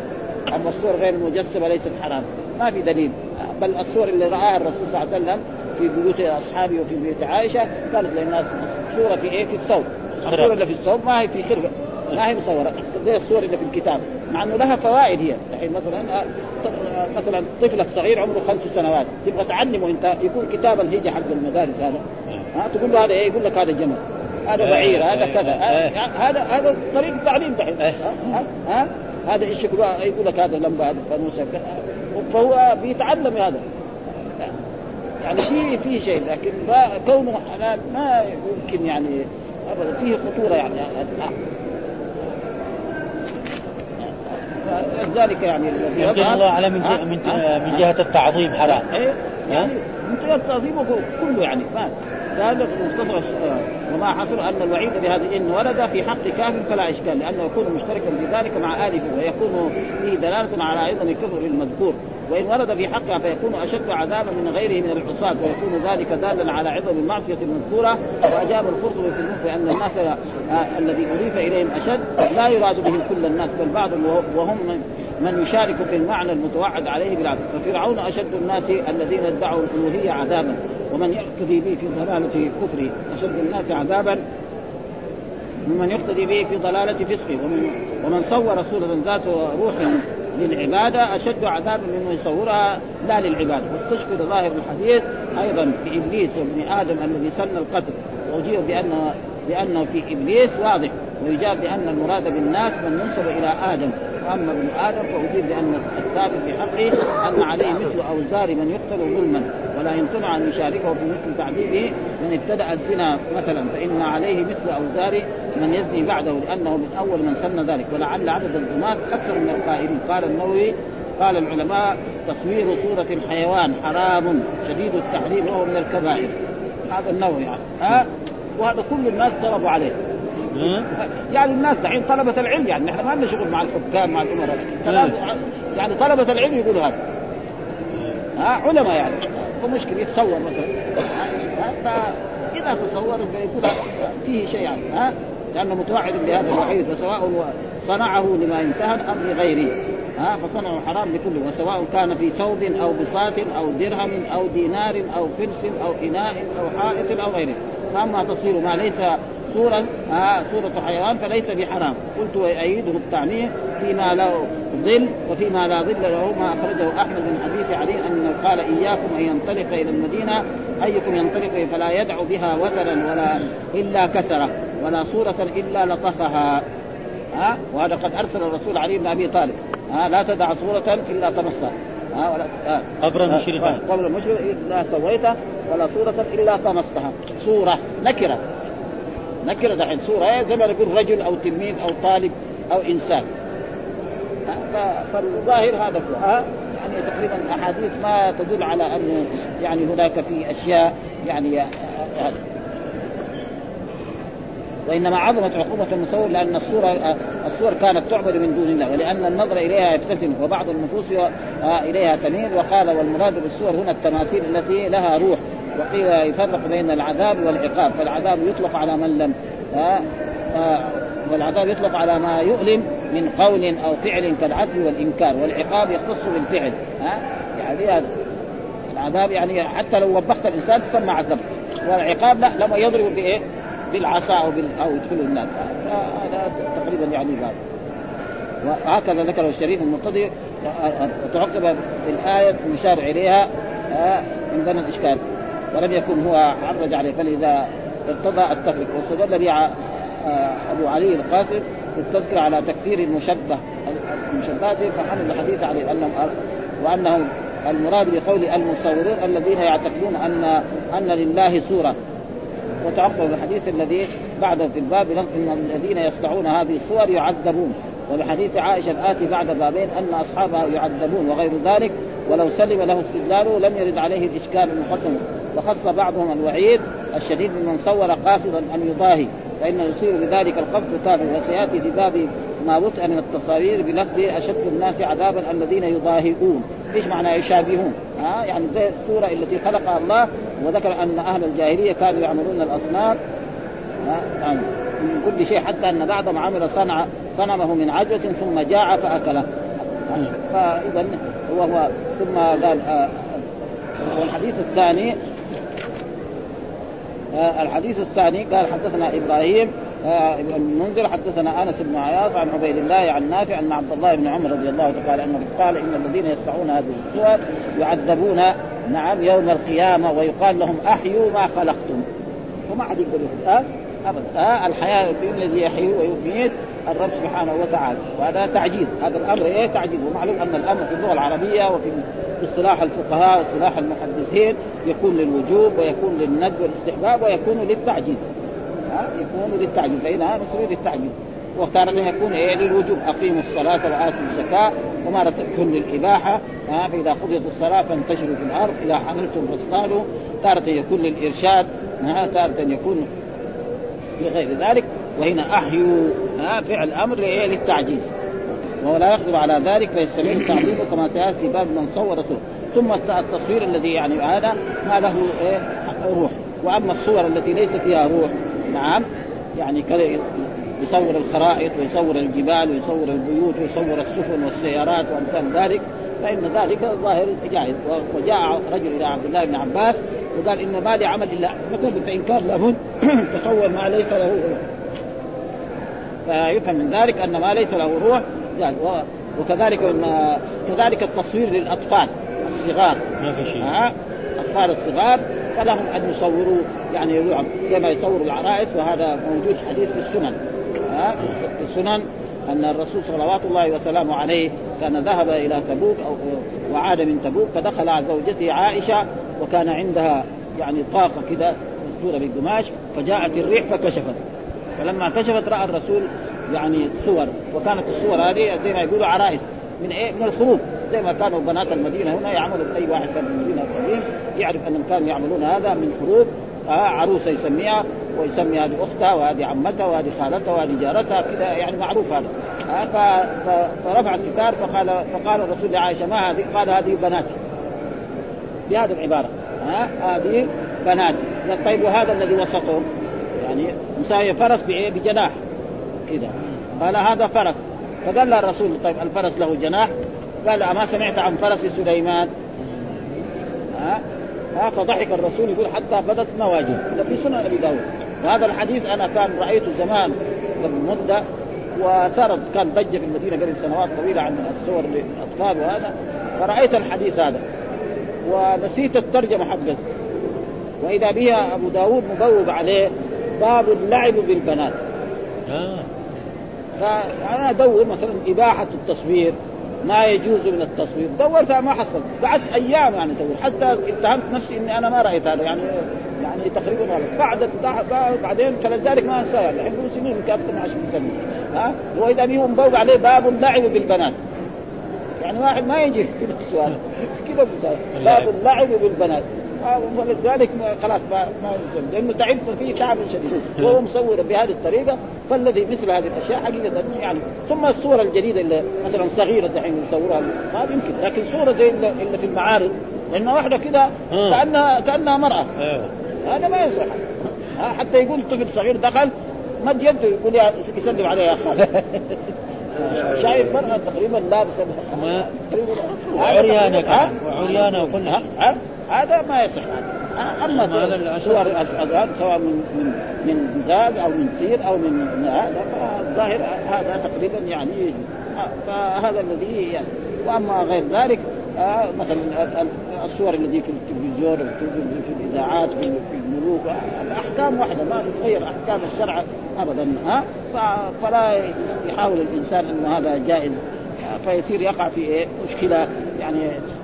أما الصور غير المجسمة ليست حرام. ما في دليل. بل الصور اللي رآها الرسول صلى الله عليه وسلم في بيوت أصحابه وفي بيوت عائشة كانت للناس صوره في إيه؟ في الثوب. الصورة اللي في الثوب ما هي في خرقه ما هي مصورة. زي الصور اللي في الكتاب. مع إنه لها فوائد هي. الحين مثلا مثلا طفلك صغير عمره خمس سنوات. تبغى تعلمه أنت يكون كتاب الهجه حق المدارس هذا. ها تقول له هذا إيه يقول لك هذا جمل. هذا بعير هذا كذا. هذا هذا طريقة تعليم دحين ها ها هذا إيش يقول؟ يقول لك هذا لمبة هذا فانوس فهو بيتعلم هذا. يعني في في شيء لكن كونه حلال ما يمكن يعني ابدا. فيه خطورة يعني. ذلك يعني يظهر الله على من, من, من جهة التعظيم حرام. إيه؟ يعني من جهة التعظيم كله يعني ما هذا مختصر وما حصل أن الوعيد بهذه إن ولد في حق كافر فلا إشكال لأنه يكون مشتركا في ذلك مع اله ويكون فيه دلالة على أيضا الكفر المذكور. وإن ولد في حقها فيكون أشد عذابا من غيره من العصاة ويكون ذلك دالا على عظم المعصية المذكورة. وأجاب القرطبي في المفت ان الناس آه الذي أضيف إليهم أشد لا يراد به كل الناس بل بعضهم وهم من يشارك في المعنى المتوعد عليه بالعذاب ففرعون أشد الناس الذين ادعوا الألوهية عذابا ومن يقتدي به في ضلالة كفره أشد الناس عذابا ممن يقتدي به في ضلالة فسقه ومن ومن صور صوره ذات روح للعبادة أشد عذابا ممن يصورها لا للعبادة. واستشكل ظاهر الحديث أيضا في إبليس وابن آدم الذي سن القتل. وأجيب بأن بأنه في إبليس واضح ويجاب بأن المراد بالناس من ينسب إلى آدم. واما ابن آدم فاجيب بان الثابت في حقه أن عليه مثل أوزار من يقتل ظلما ولا يمتنع أن يشاركه في مثل تعذيبه من ابتدأ الزنا مثلا فإن عليه مثل أوزار من يزني بعده لأنه من أول من سن ذلك ولعل عدد الزنات أكثر من القائلين قال النووي قال العلماء تصوير صورة الحيوان حرام شديد التحريم وهو من الكبائر. هذا النووي يعني ها؟ وهذا كل الناس ضربوا عليه. يعني الناس دحين طلبة العلم يعني نحن ما لنا شغل مع الحكام مع الأمراء. يعني طلبة العلم يقولوا هذا. ها؟ علماء يعني. فمشكله يتصور مثلا. فإذا تصور فيكون فيه شيء يعني ها؟ لأنه متوعد بهذا الوعيد وسواء صنعه لما يمتهن ام لغيره ها فصنعه حرام لكل وسواء كان في ثوب أو بساط أو درهم أو دينار أو فلس أو إناء أو حائط أو غيره. فأما تصوير ما ليس صورة آه صورة حيوان فليس بحرام. قلت ويؤيده التعميم فيما له ظل وفيما لا ظل له ما أخرجه أحمد من حديث علي أنه قال إياكم أن ينطلق إلى المدينة أيكم ينطلق فلا يدع بها وترا ولا إلا كسرة ولا صورة إلا لطفها. ها؟ وهذا قد أرسل الرسول علي بن أبي طالب. ها؟ لا تدع صورة إلا طمسها ها؟ ولا قبر مشرفا قبر مشرفا لا سويته ولا صورة إلا طمستها صورة نكرة. نكرة دحين. صورة زي ما نقول رجل أو تلميذ أو طالب أو إنسان. فالظاهر هذا ها؟ يعني تقريبا الاحاديث ما تدل على انه يعني هناك في أشياء يعني وإنما عظمت عقوبة المصور لأن الصورة الصور كانت تعبد من دون الله ولأن النظر إليها يفتتن وبعض النفوس إليها تميل وقال والمراد بالصور هنا التماثيل التي لها روح وقيل يفرق بين العذاب والعقاب فالعذاب يطلق على من لم والعذاب يطلق على ما يؤلم من قول أو فعل كالعدل والإنكار والعقاب يختص بالفعل ها يعني العذاب يعني حتى لو وبخت الإنسان تسمى عذاب والعقاب لا لما يضرب بإيه؟ بالعصا أو بال أو يدخل النار هذا تقريبا يعني باب وهكذا ذكر الشريف المرتضي وتعقب بالآية المشار إليها من ضمن الإشكال. ولم يكن هو عرج عليه. فلذا ارتضى التفريق. واستدل به أبو علي القاسم في التذكرة على تكفير المشبه المشبهات فحمل الحديث عليه. أنهم وأنهم المراد بقول المصورون الذين يعتقدون أن أن لله صورة. وتعقب الحديث الذي بعده في الباب إن الذين يصنعون هذه الصور يعذبون. وبحديث عائشة الآتي بعد بابين أن أصحابها يعذبون وغير ذلك ولو سلم له استدلاله لم يرد عليه الإشكال المقدم. وخص بعضهم الوعيد الشديد بمن صور قاصدا أن يضاهي. فإنه يصير بذلك القصد تابع وسيأتي في باب ما وطئ من التصارير بلفظ أشد الناس عذابا الذين يضاهئون. إيش معنى يشابهون؟ ها؟ يعني زي الصورة التي خلقها الله وذكر أن أهل الجاهلية كانوا يعملون الأصنام. يعني من كل شيء حتى أن بعضهم عمل صنع صنمه من عجوة ثم جاع فأكله. فاذا وهو ثم قال آه والحديث الثاني الحديث الثاني قال حدثنا إبراهيم آه ابن المنذر حدثنا أنس بن عياض عن عبيد الله عن نافع أن عبد الله بن عمر رضي الله تعالى عنه قال ان الذين يصنعون هذه الصور يعذبون نعم يوم القيامة ويقال لهم أحيوا ما خلقتم. وما حد يقدر أبدا. آه الحياة الذي يحيي ويميت الرب سبحانه وتعالى. وهذا تعجيز هذا الأمر إيه؟ تعجيز ومعلوم أن الأمر في اللغة العربية وفي اصطلاح الفقهاء واصطلاح المحدثين يكون للوجوب ويكون للند والاستحباب ويكون للتعجيز ها يكون للتعجيز فهنا مصري للتعجيز وتارة يكون إيه؟ للوجوب. أقيموا الصلاة وآتوا الزكاة ومارة تكون للإباحة. ها فإذا قضيت الصلاة فانتشروا في الأرض. إذا حملتم فاصطادوا تارة يكون للإرشاد. ها تارة يكون لغير ذلك وهنا أحيوا ها فعل إيه للتعجيز. وهو لا يقدر على ذلك فيستمر تعظيمه كما سيأتي في باب من صور رسول ثم التصوير الذي يعني هذا ما له إيه؟ روح. وأما الصور التي ليس فيها روح نعم يعني يصور الخرائط ويصور الجبال ويصور البيوت ويصور السفن والسيارات وأمثال ذلك. فإن ذلك ظاهر جائز. وجاء رجل إلى عبد الله بن عباس وقال إن ما لي عمل الا نقول فان كان لابد تصور ما ليس له روح. فيفهم من ذلك أن ما ليس له روح وكذلك كذلك التصوير للأطفال الصغار. ما في شيء. الاطفال الصغار فلهم أن يصوروا يعني كما يصوروا العرائس وهذا موجود حديث في السنن. في السنن أن الرسول صلوات الله وسلامه عليه كان ذهب إلى تبوك أو وعاد من تبوك فدخل على زوجته عائشة وكان عندها يعني طاقة كده مستورة بالقماش فجاءت الريح فكشفت. فلما كشفت رأى الرسول يعني صور وكانت الصور هذه زي ما يقولوا عرائس من إيه؟ من الخروج. زي ما كانوا بنات المدينة هنا يعملوا اي واحد كان في المدينة القديم يعرف أنهم كانوا يعملون هذا من خروج. آه عروسه يسميها ويسمي هذه أختها وهذه عمتها وهذه خالتها وهذه جارتها كذا يعني معروف هذا. فرفع الستار فقال فقال الرسول لعائشة ما هذه؟ قال هذه بناتي. بهذه العبارة. ها هذه بناتي. طيب وهذا الذي وسطه؟ يعني مساوي فرس بجناح. كذا. قال هذا فرس. فقال له الرسول طيب الفرس له جناح؟ قال أما سمعت عن فرس سليمان؟ ها ها فضحك الرسول يقول حتى بدت نواجذ في سنن أبي داود. وهذا الحديث أنا كان رأيته زمان قبل مدة وصارت كان ضجة في المدينة قبل سنوات طويلة عن الصور للأطفال وهذا. فرأيت الحديث هذا. ونسيت الترجمة حقته وإذا بها أبو داود مبوب عليه باب اللعب بالبنات. آه. فأنا أدور مثلا إباحة التصوير. ما يجوز من التصوير. دورتها ما حصلت قعدت أيام يعني ادور حتى اتهمت نفسي إني أنا ما رأيت هذا. يعني يعني تقريبا غلط بعد بعدين فلذلك ما أنساه. يعني الحين سنين يمكن أكثر من 20 سنه ها واذا به مبوب عليه باب اللعب بالبنات. يعني واحد ما يجي (laughs) كذا السؤال. كذا (laughs) باب اللعب بالبنات. ولذلك خلاص ما ما لأنه تعب فيه تعب شديد. وهو مصور بهذه الطريقة فالذي مثل هذه الأشياء حقيقة يعني ثم الصورة الجديدة اللي مثلا صغيرة دحين يصورها ما يمكن. لكن صورة زي اللي في المعارض لأنه واحدة كذا كانها كأنها مرأة. هذا ما يصح. حتى يقول طفل صغير دخل مد يده يقول يسلم عليه يا خالد (laughs) شايف مرأة تقريبا لابسة وعريانة وعريانة وكلها هذا ما يصح. أما صور الاذان سواء من من من زاد أو من طير أو من هذا فالظاهر هذا تقريبا يعني فهذا الذي يعني. وأما غير ذلك آه مثلا الصور التي في التلفزيون في الإذاعات في الملوك. الأحكام واحدة ما تتغير أحكام الشرع ابدا ها؟ فلا يحاول الإنسان إن هذا جائز فيصير يقع في إيه؟ مشكلة يعني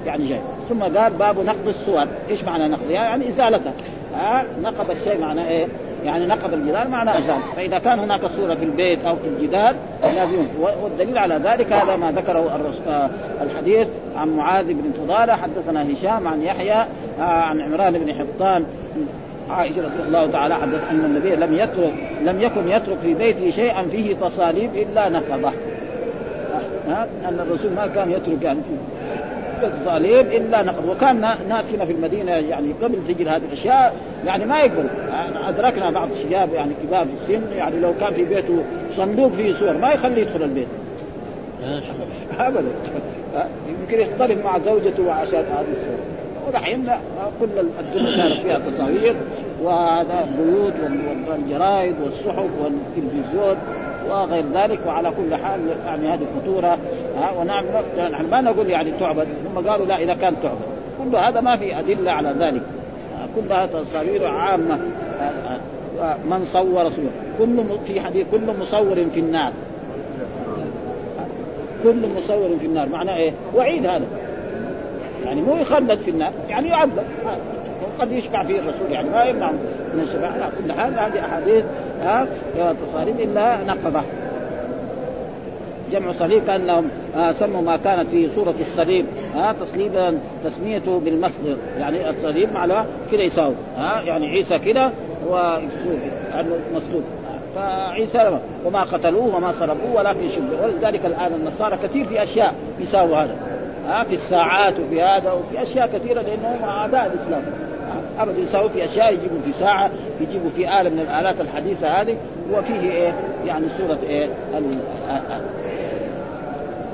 يعني جاي ثم قال باب نقض الصور. إيش معنى نقض؟ يعني ازالتها ها نقض الشيء معنى إيه؟ يعني نقض الجدار معنى ازال فإذا كان هناك صورة في البيت أو في الجدار لازم والدليل على ذلك هذا ما ذكره آه، الحديث عن معاذ بن فضالة. حدثنا هشام عن يحيى آه، عن عمران بن حطان عائشة رضي الله تعالى حدث أن النبي لم يترك لم يكن يترك في بيته شيئا فيه تصاليب إلا نقضه. أن الرسول ما كان يترك يعني. الصليب إلا نقض وكان ناس هنا في المدينة يعني قبل تجي هذه الأشياء يعني ما يقبل. أدركنا بعض الشباب يعني كبار في السن يعني لو كان في بيته صندوق فيه صور ما يخليه يدخل البيت. (laughs) ابدا. يمكن يختلف مع زوجته عشان هذه الصور ودحين كل الدنيا صارت فيها تصاوير وهذا البيوت والجرائد والصحف والتلفزيون. وغير ذلك وعلى كل حال يعني هذه ها ونعم نحن ما نقول يعني تعبد هم قالوا لا إذا كان تعبد كل هذا ما في أدلة على ذلك. كلها تصاوير عامة. من صور صور كل في حديث كل مصور في النار. كل مصور في النار. معناه إيه؟ وعيد هذا. يعني مو يخلد في النار يعني يعذب. قد يشفع فيه الرسول يعني ما يمنع من الشفاعة على كل حال هذه أحاديث ها تصاريف إلا نقضة. جمع صليب كانهم آه سموا ما كانت في صوره الصليب ها تصليبا تسميته بالمصدر. يعني الصليب معناه كذا يساوي ها يعني عيسى كذا ويكسوه يعني مصلوب فعيسى وما قتلوه وما صلبوه ولكن شبه ولذلك الآن النصارى كثير في أشياء يساووا هذا. ها في الساعات وفي هذا وفي أشياء كثيرة لانهم أعداء الإسلام. أبدا يساووا في أشياء يجيبوا في ساعة يجيبوا في آلة من الآلات الحديثة هذه وفيه إيه؟ يعني صوره إيه؟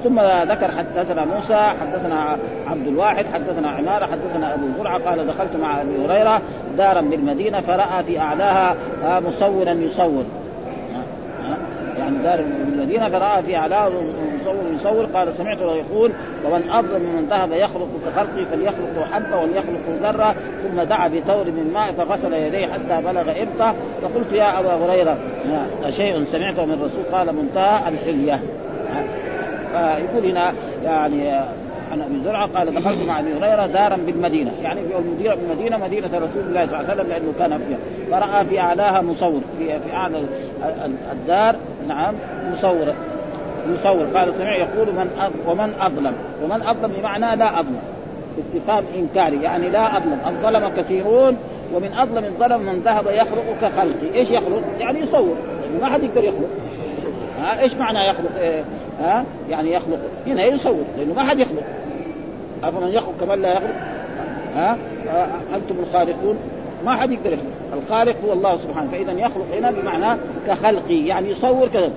ثم ذكر حدثنا موسى حدثنا عبد الواحد حدثنا عمارة حدثنا أبو زرعة قال دخلت مع أبي هريرة دارا بالمدينة فرأى في أعلاها مصورا يصور. يعني دار بالمدينة فرأى في اعلاه مصور يصور قال سمعت يقول ومن أظلم من ذهب يخلق كخلقي فليخلق حبة وليخلق ذرة ثم دعا بثور من ماء فغسل يديه حتى بلغ إبطه. فقلت يا أبا هريرة شيء سمعته من الرسول؟ قال منتهى الحلية. فيقول هنا يعني عن أبي زرعة قال دخلت مع أبي هريرة دارا بالمدينة. يعني في المدينة مدينة رسول الله صلى الله عليه وسلم لأنه كان فيها. فرأى في أعلاها مصور في في أعلى الدار نعم مصور يصور قال سمع يقول من ومن أظلم ومن أظلم بمعنى لا أظلم استفهام إنكاري يعني لا أظلم الظلم كثيرون ومن أظلم الظلم من ذهب يخلق كخلقي، إيش يخلق؟ يعني يصور، ما حد يقدر يخلق. ها إيش معنى يخلق؟ إيه؟ ها يعني يخلق هنا يصور لأنه ما حد يخلق. أفمن يخلق كمن لا يخلق؟ ها أنتم الخالقون ما حد يقدر يخلق، الخالق هو الله سبحانه، فإذا يخلق هنا بمعنى كخلقي يعني يصور كذا.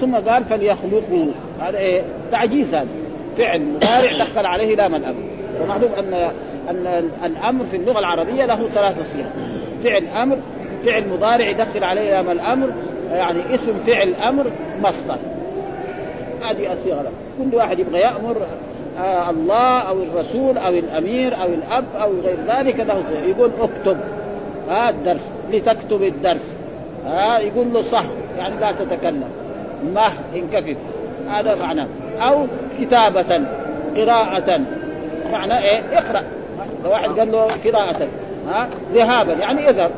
ثم قال فليخلقوا هذا إيه؟ تعجيز هذا. فعل مضارع دخل عليه لام الامر ومعلوم ان ان الأمر في اللغة العربية له ثلاث صيغ فعل أمر فعل مضارع يدخل عليه لام الامر يعني اسم فعل أمر مصدر. هذه الصيغة كل واحد يبغى يأمر آه الله أو الرسول أو الأمير أو الأب أو غير ذلك له يقول اكتب. ها آه الدرس. لتكتب الدرس. آه يقول له صح. يعني لا تتكلم. مه انكفف. هذا معناه أو كتابة قراءة. معنى إيه؟ اقرأ. لو واحد قال له قراءة. ها؟ ذهابا. يعني اذهب.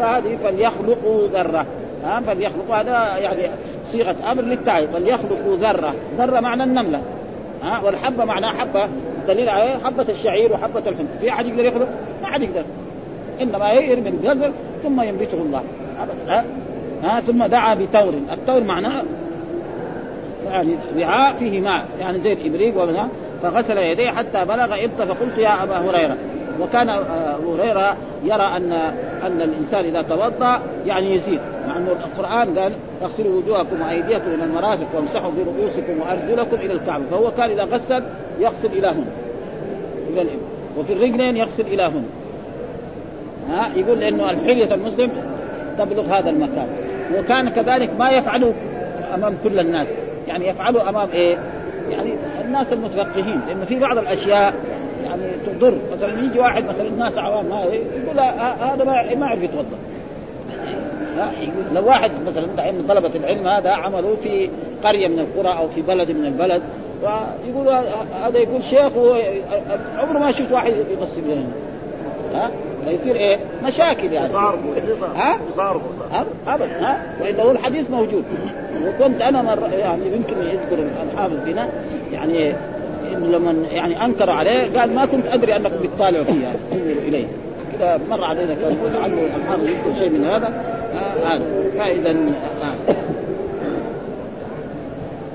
فهذه فليخلقوا ذرة. ها؟ فليخلقوا. هذا يعني صيغة أمر للتعب فليخلقوا ذرة. ذرة معنى النملة. ها؟ والحبة معناها حبة. دليل عليه حبة الشعير وحبة الحنطة في أحد يقدر يخلق؟ ما حد يقدر. إنما يرمي الجزر ثم ينبته الله. ها؟ ها ثم دعا بتور. التور معناه يعني وعاء فيه ماء يعني زي الابريق ومنها فغسل يديه حتى بلغ ابط فقلت يا أبا هريرة. وكان أبو هريرة يرى أن أن الإنسان إذا توضأ يعني يزيد. مع أنه القرآن قال اغسلوا وجوهكم وأيديكم إلى المرافق وامسحوا برؤوسكم وأرجلكم إلى الكعبة. فهو كان إذا غسل يغسل إلى هنا إلى الابط وفي الرجلين يغسل إلى هنا ها يقول انه الحلية المسلم تبلغ هذا المكان. وكان كذلك ما يفعله أمام كل الناس. يعني يفعله أمام إيه؟ يعني الناس المتفقهين. لأنه في بعض الأشياء يعني تضر. مثلا يجي واحد مثلا الناس عوام ما يقول هذا ما ما يعرف يتوضأ. لو واحد مثلا دحين طلبة العلم هذا عملوا في قرية من القرى أو في بلد من البلد ويقول هذا يقول شيخ عمره ما شفت واحد يغسل هنا ها فيصير إيه؟ مشاكل يعني ها؟ ابدا ها؟ وإلا هو الحديث موجود وكنت أنا مر يعني يمكن يذكر الحافظ هنا يعني لما يعني أنكر عليه قال ما كنت أدري انكم بتطالعوا فيها يعني انظروا إليه كذا مر علينا كان عنه الحافظ يذكر شيء من هذا هذا آه فإذا آه.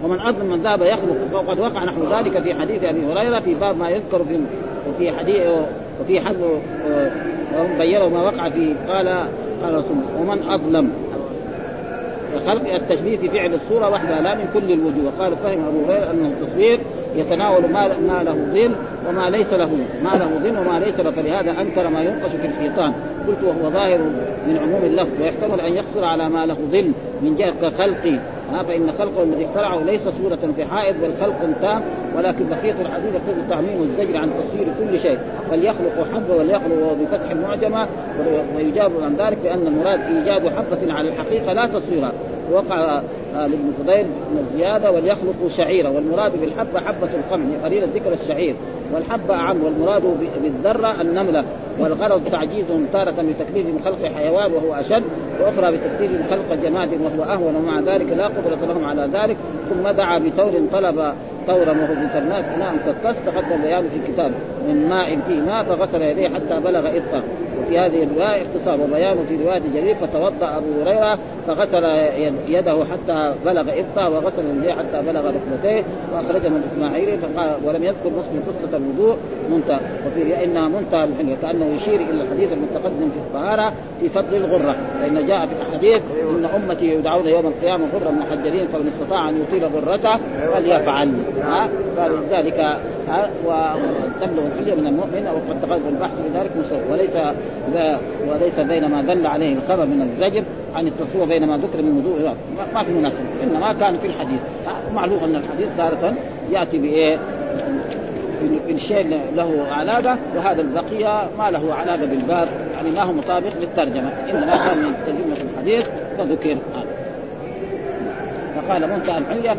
ومن أظلم من ذهب يخلق وقد وقع نحو ذلك في حديث أبي هريرة في باب ما يذكر في وفي حديث وفي حد وهم بينوا ما وقع فيه قال قال رسول ومن أظلم. خلق التشبيه في فعل الصورة وحدها لا من كل الوجوه. قال فهم أبو هريرة ان التصوير يتناول ما ما له ظل وما ليس له ما له ظل وما ليس له. فلهذا أنكر ما ينقش في الحيطان. قلت وهو ظاهر من عموم اللفظ ويحتمل أن يقصر على ما له ظل من جهة كخلقي ها فإن خلقه الذي اخترعه ليس صورة في حائط بل خلق تام. ولكن بقية الحديث يقتضي تعميم الزجر عن تصوير كل شيء. فليخلق حبه وليخلق بفتح المعجمه ويجاب عن ذلك بان المراد ايجاد حبة على الحقيقة لا تصويرها. وقع لابن فضيل من الزيادة وليخلقوا شعيرا. والمراد بالحبة حبة القمح قليل الذكر الشعير. والحبة اعم والمراد بالذرة النملة. والغرض تعجيزهم تارة بتكليفهم خلق حيوان وهو أشد وأخرى بتكليفهم خلق جماد وهو أهون. ومع ذلك لا قدرة لهم على ذلك ثم دعا بثور طلب ثورا وهو بسرناك إناء كالكاس تقدم بيانه في الكتاب. من ماء فيه ماء فغسل يديه حتى بلغ إبطه وفي هذه الرواية اختصار. وبيان في رواية جرير فتوضأ أبو هريرة فغسل يده حتى بلغ إبطه وغسل يديه حتى بلغ ركبتيه وأخرجه من الإسماعيلي فقال ولم يذكر مسلم قصة الوضوء. منتهى. وفي إنها منتهى بالحلية كأنه يشير إلى الحديث المتقدم في الطهارة في فضل الغرة. فإن جاء في الحديث إن أمتي يدعون يوم القيامة غرا محجلين فمن استطاع أن يطيل غرته فليفعل. ها؟ فلذلك وتبلغ الحلية من المؤمن وقد تقدم البحث في ذلك وليس وليس بين ما دل عليه الخبر من الزجر عن التصوير بين ما ذكر من وضوء ما في مناسبة. إنما كان في الحديث. معلوم أن الحديث تارة يأتي بإيه؟ بالشيء له علاقة وهذا البقية ما له علاقة بالباب. يعني ما هو مطابق للترجمة. إنما كان من ترجمة الحديث فذكر. فقال منتهى الحليه.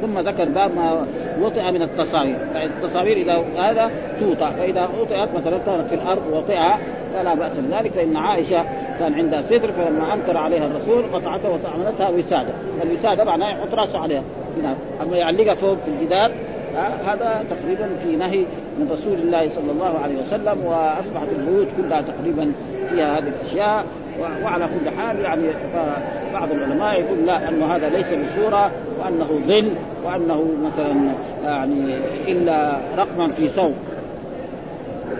ثم ذكر باب ما وطئ من التصاوير. التصاوير إذا هذا توطأ فإذا وطئت مثلا كانت في الأرض وطئها فلا بأس بذلك فإن عائشة كان عندها ستر فلما أنكر عليها الرسول قطعتها وعملتها وسادة. الوساده معناها يحط راسه عليها. أما يعلقها فوق في الجدار هذا تقريبا في نهي من رسول الله صلى الله عليه وسلم وأصبحت البيوت كلها تقريبا فيها هذه الأشياء. وعلى كل حال يعني بعض العلماء يقول لا انه هذا ليس بصوره وأنه ظل وأنه مثلا يعني إلا رقما في ثوب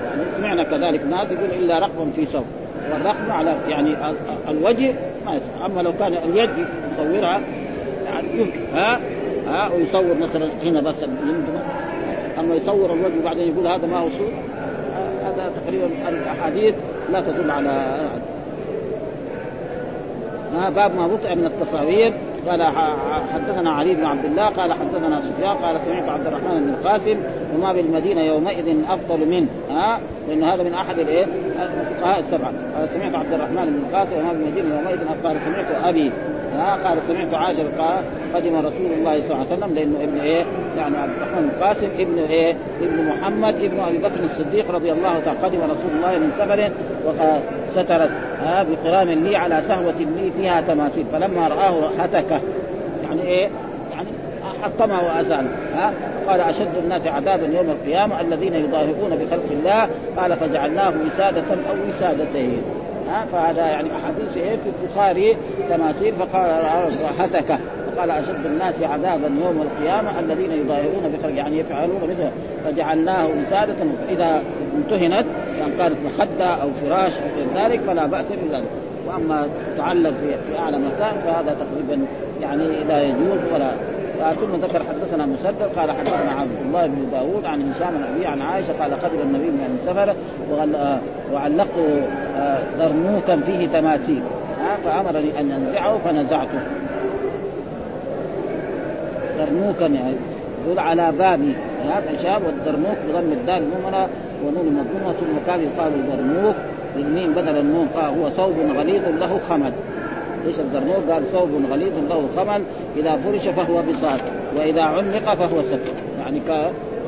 يعني سمعنا كذلك ناس يقول إلا رقما في ثوب والرقم على يعني الوجه ما يصح. أما لو كان اليد يصورها يعني يمكن. ها؟ ها؟ ويصور مثلا هنا بس أما يصور الوجه وبعدين يقول هذا ما هو صور هذا تقريبا الاحاديث لا تدل على باب ما وقع من التصاوير. قال حدثنا علي بن عبد الله قال حدثنا سفيان قال سمعت عبد الرحمن بن القاسم وما بالمدينة يومئذ أفضل من ها؟ لأن هذا من أحد الإيه؟ الفقهاء السبعة. قال سمعت عبد الرحمن بن القاسم وما بالمدينة يومئذ قال سمعت أبي. ها قال سمعت عائشة قال قدم رسول الله صلى الله عليه وسلم لأنه ابن إيه؟ يعني عبد الرحمن القاسم ابن إيه؟ ابن محمد ابن أبي بكر الصديق رضي الله تعالى قدم رسول الله من سفر سترت ها بقرام لي على سهوة لي فيها تماثيل. فلما رآه هتك يعني إيه؟ يعني حطمها وازال ها قال أشد الناس عذابا يوم القيامة الذين يضاهئون بخلق الله. قال فجعلناه وسادة أو وسادتين. ها فهذا يعني أحاديث إيه في البخاري تماثيل فقال هتك قال أشد الناس عذابا يوم القيامة الذين يضاهئون بخلق يعني يفعلون مثله. فجعلناه وساده اذا امتهنت يعني كانت مخدة أو فراش أو غير ذلك فلا بأس بذلك. وأما تعلق في أعلى مكان فهذا تقريبا يعني لا يجوز ولا ثم ذكر حدثنا مسدد قال حدثنا عبد الله بن داود عن هشام بن عن عائشة قال قدم النبي من سفر وعلقت درنوكا فيه تماثيل. فأمرني أن أنزعه فنزعته. درنوكا يعني يقول على بابي. هذا شاب والدرنوك بضم الدال المهملة ونون مضمومة ثم كاف يقال درموك بالميم بدل النون قال هو ثوب غليظ له خمل إيش الدرنوك؟ قال ثوب غليظ له خمل إذا فرش فهو بساط وإذا علق فهو ستر يعني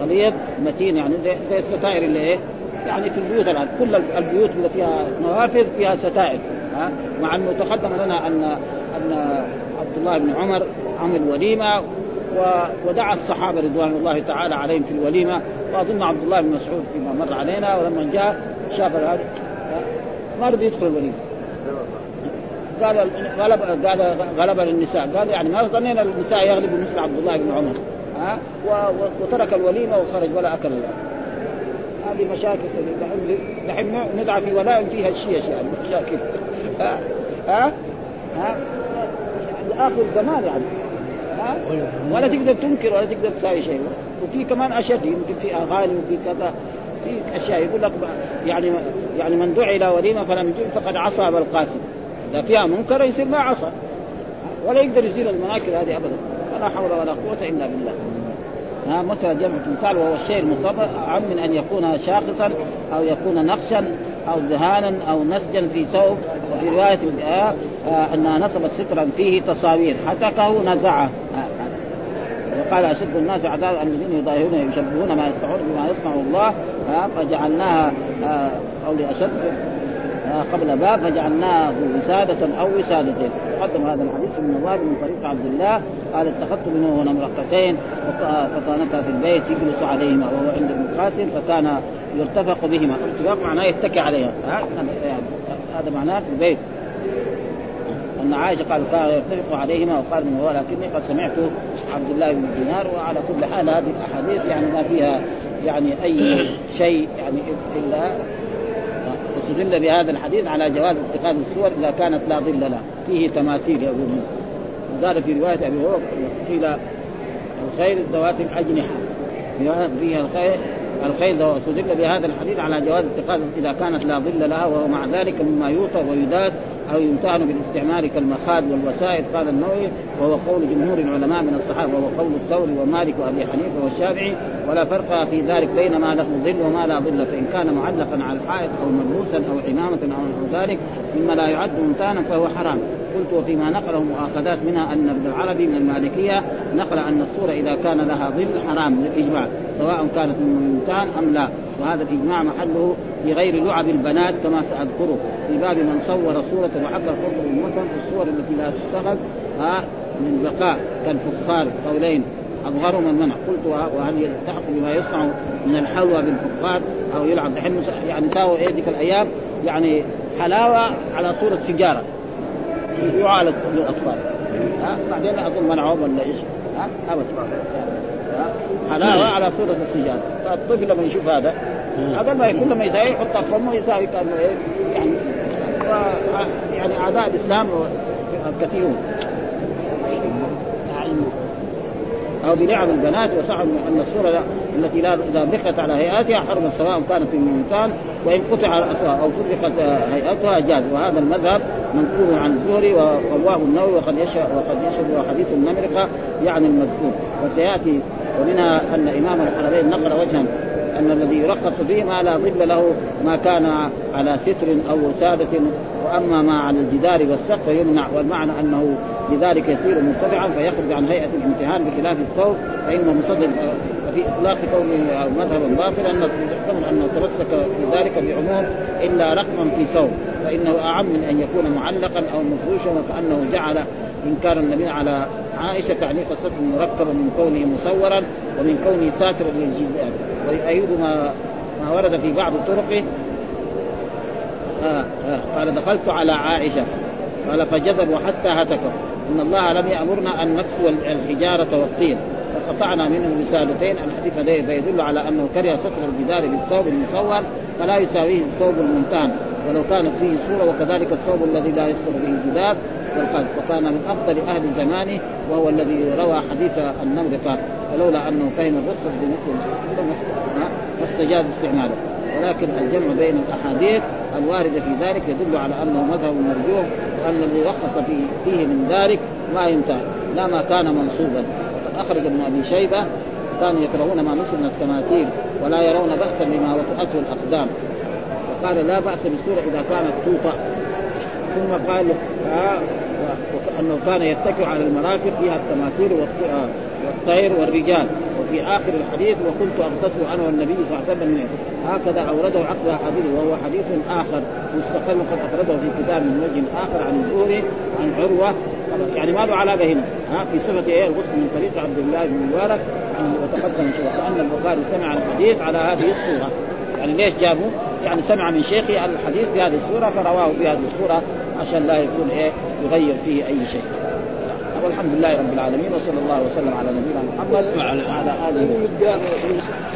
غليظ متين يعني زي, زي الستائر اللي إيه؟ يعني في البيوت الآن. كل البيوت اللي فيها نوافذ فيها ستائر. ها؟ مع أنه تقدم لنا ان أن عبد الله بن عمر عمل وليمه ودعا الصحابة رضوان الله تعالى عليهم في الوليمة. واظن عبد الله بن مسعود فيما مر علينا ولما جاء شاف هذا ما رضي يدخل الوليمة. قال غلب قال غلب النساء قال يعني ما ظنينا النساء يغلبوا مثل عبد الله بن عمر. ها؟ وترك الوليمة وخرج ولا أكل هذه مشاكل دحين ندعى في ولاء فيها الشيش يعني مشاكل. ها؟ ها, ها؟ يعني آخر زمان يعني. ولا تقدر تنكر ولا تقدر تساوي شيء. وفي كمان أشد يمكن في أغاني وفي كذا. في أشياء يقول لك يعني يعني من دعي إلى وليمة فلم يجب فقد عصى ابا القاسم. اذا فيها منكر يصير ما عصى ولا يقدر يزيل المناكر هذه ابدا. ولا حول ولا قوة إلا بالله. ها مثلا جمع تمثال وهو الشيء المصبر عن من أن يكون شاخصا أو يكون نقشا أو دهانا أو نسجا في ثوب. وفي رواية آه أنها نصبت سترا فيه تصاوير. حتكه نزعه. وقال أشد الناس عذاب الذين يظاهرون يشبهون ما يصنعون بما يصنع الله. فجعلناها آه أو لاشد قبل باب فجعلناه وسادة أو وسادتين. تقدم هذا الحديث من النواب من طريق عبد الله. قال اتخذت منه نمرقتين فكانتا في البيت يجلس عليهما وهو عند ابن القاسم فكان يرتفق بهما. الارتفاق معناه يتكي عليها هذا معناه في البيت. أن عائشة قال كان يرتفق عليهما. وقال من ولكني قد سمعت عبد الله بن دينار. وعلى كل حال هذه الأحاديث يعني ما فيها يعني أي شيء يعني إلا استدل بهذا الحديث على جواز اتخاذ الصور إذا كانت لا ظل لها. فيه تماثيل يقولون وقال في رواية أبي هريرة قيل الخير ذوات الأجنحة. فيها الخير الخيل واستدل بهذا الحديث على جواز اتخاذ إذا كانت لا ظل لها وهو مع ذلك مما يوطى ويداد أو يمتهن بالاستعمال كالمخاد والوسائد قال النووي وهو قول جمهور العلماء من الصحابة وهو قول الثوري ومالك وأبي حنيفة والشافعي ولا فرق في ذلك بين ما له ظل وما لا ظل فإن كان معلقا على الحائط أو ملبوسا أو عمامة أو نحو ذلك مما لا يعد ممتانا فهو حرام. قلت وفيما نقله مؤاخذات منها أن ابن العربي من المالكية نقل أن الصورة إذا كان لها ظل حرام بالاجماع سواء كانت من ممتان أم لا. وهذا الإجماع محله في غير لعب البنات كما سأذكره. في باب من صور صورة وحق الكفر المثل في الصور التي لا تتخذ من بقاء كالفخار. قولين أظهر من منع. قلت وهل يلتحق بما يصنع من الحلوى بالفقاد أو يلعب دحين يعني ساووا إيه ذيك الأيام؟ يعني حلاوة على صورة سيجاره يعالج للاطفال ها بعدين أظن منعهم ولا إيش. ها ابدا. حلاوة على صورة السيجاره فالطفل لما يشوف هذا هذا ما يكون لما يساوي يحط فمه يساوي كانه إيه؟ يعني يعني أعداء الإسلام كثيرون. أو بلعب البنات وصح أن الصورة التي لا إذا بخت على هيئاتها حرم سواء كانت في المكان وإن قطع راسها أو فرقت هيئتها جاز. وهذا المذهب منقول عن الزهري ورواه النووي وقد يشهد وقد يشهد حديث النمرقة يعني المذكور. وسيأتي ومنها أن إمام الحرمين نقل وجها أن الذي يرخص فيه ما لا ظل له ما كان على ستر أو وساده وأما ما على الجدار والسقف فيمنع والمعنى أنه لذلك يصير مرتفعا فيخرج عن هيئة الامتحان بخلاف الثوب فانه مصدق في إطلاق كونه مذهبا انه يحتمل انه تمسك في ذلك بعموم إلا رقما في ثوب فإنه أعم من أن يكون معلقا أو مفروشا وكأنه جعل إنكار النبي على عائشة تعليق الستر مركبا من كونه مصورا ومن كونه ساترا للجدار ويؤيد ما ما ورد في بعض طرقه. آه آه. قال دخلت على عائشة. قال فجذبوا حتى هتكوا إن الله لم يأمرنا أن نكسو الحجارة والطين. فقطعنا منه رسالتين. الحديث فيدل على أنه كره ستر الجدار بالثوب المصور فلا يساويه الثوب الممتهن ولو كانت فيه صورة وكذلك الثوب الذي لا يستر به الجدار والقلب. وكان من أفضل أهل زمانه وهو الذي روى حديث النمرقه ولولا أنه فهم الرخصة ما استجاز استعماله. ولكن الجمع بين الأحاديث الواردة في ذلك يدل على أنه مذهب مرجوح وأن الذي رخص فيه, فيه من ذلك ما ينتهى لا ما كان منصوبا. وقد أخرج ابن أبي شيبة كانوا يكرهون ما نصب من التماثيل ولا يرون بأسا بما وطأته الأقدام. وقال لا بأس بالسورة إذا كانت توطأ. ثم قال آه أنه كان يتكئ على المراكب فيها التماثيل والطير والرجال. وفي آخر الحديث وكنت اغتسل أنا والنبي صلى الله عليه وسلم. هكذا أورده عقد حديث وهو حديث آخر. مستقل قد أخرجه في كتاب من وجه آخر عن الزهري عن عروة. يعني ما له علاقة هنا. ها في صفة إيه؟ الغسل من طريق عبد الله بن مبارك. وتقدم وكان البخاري سمع الحديث على هذه الصورة. يعني ليش جابوا؟ يعني سمع من شيخه الحديث بهذه الصورة فرواه بهذه الصورة عشان لا يكون إيه يغير فيه أي شيء. والحمد لله رب العالمين وصلى الله وسلم على نبينا محمد وعلى آله وصحبه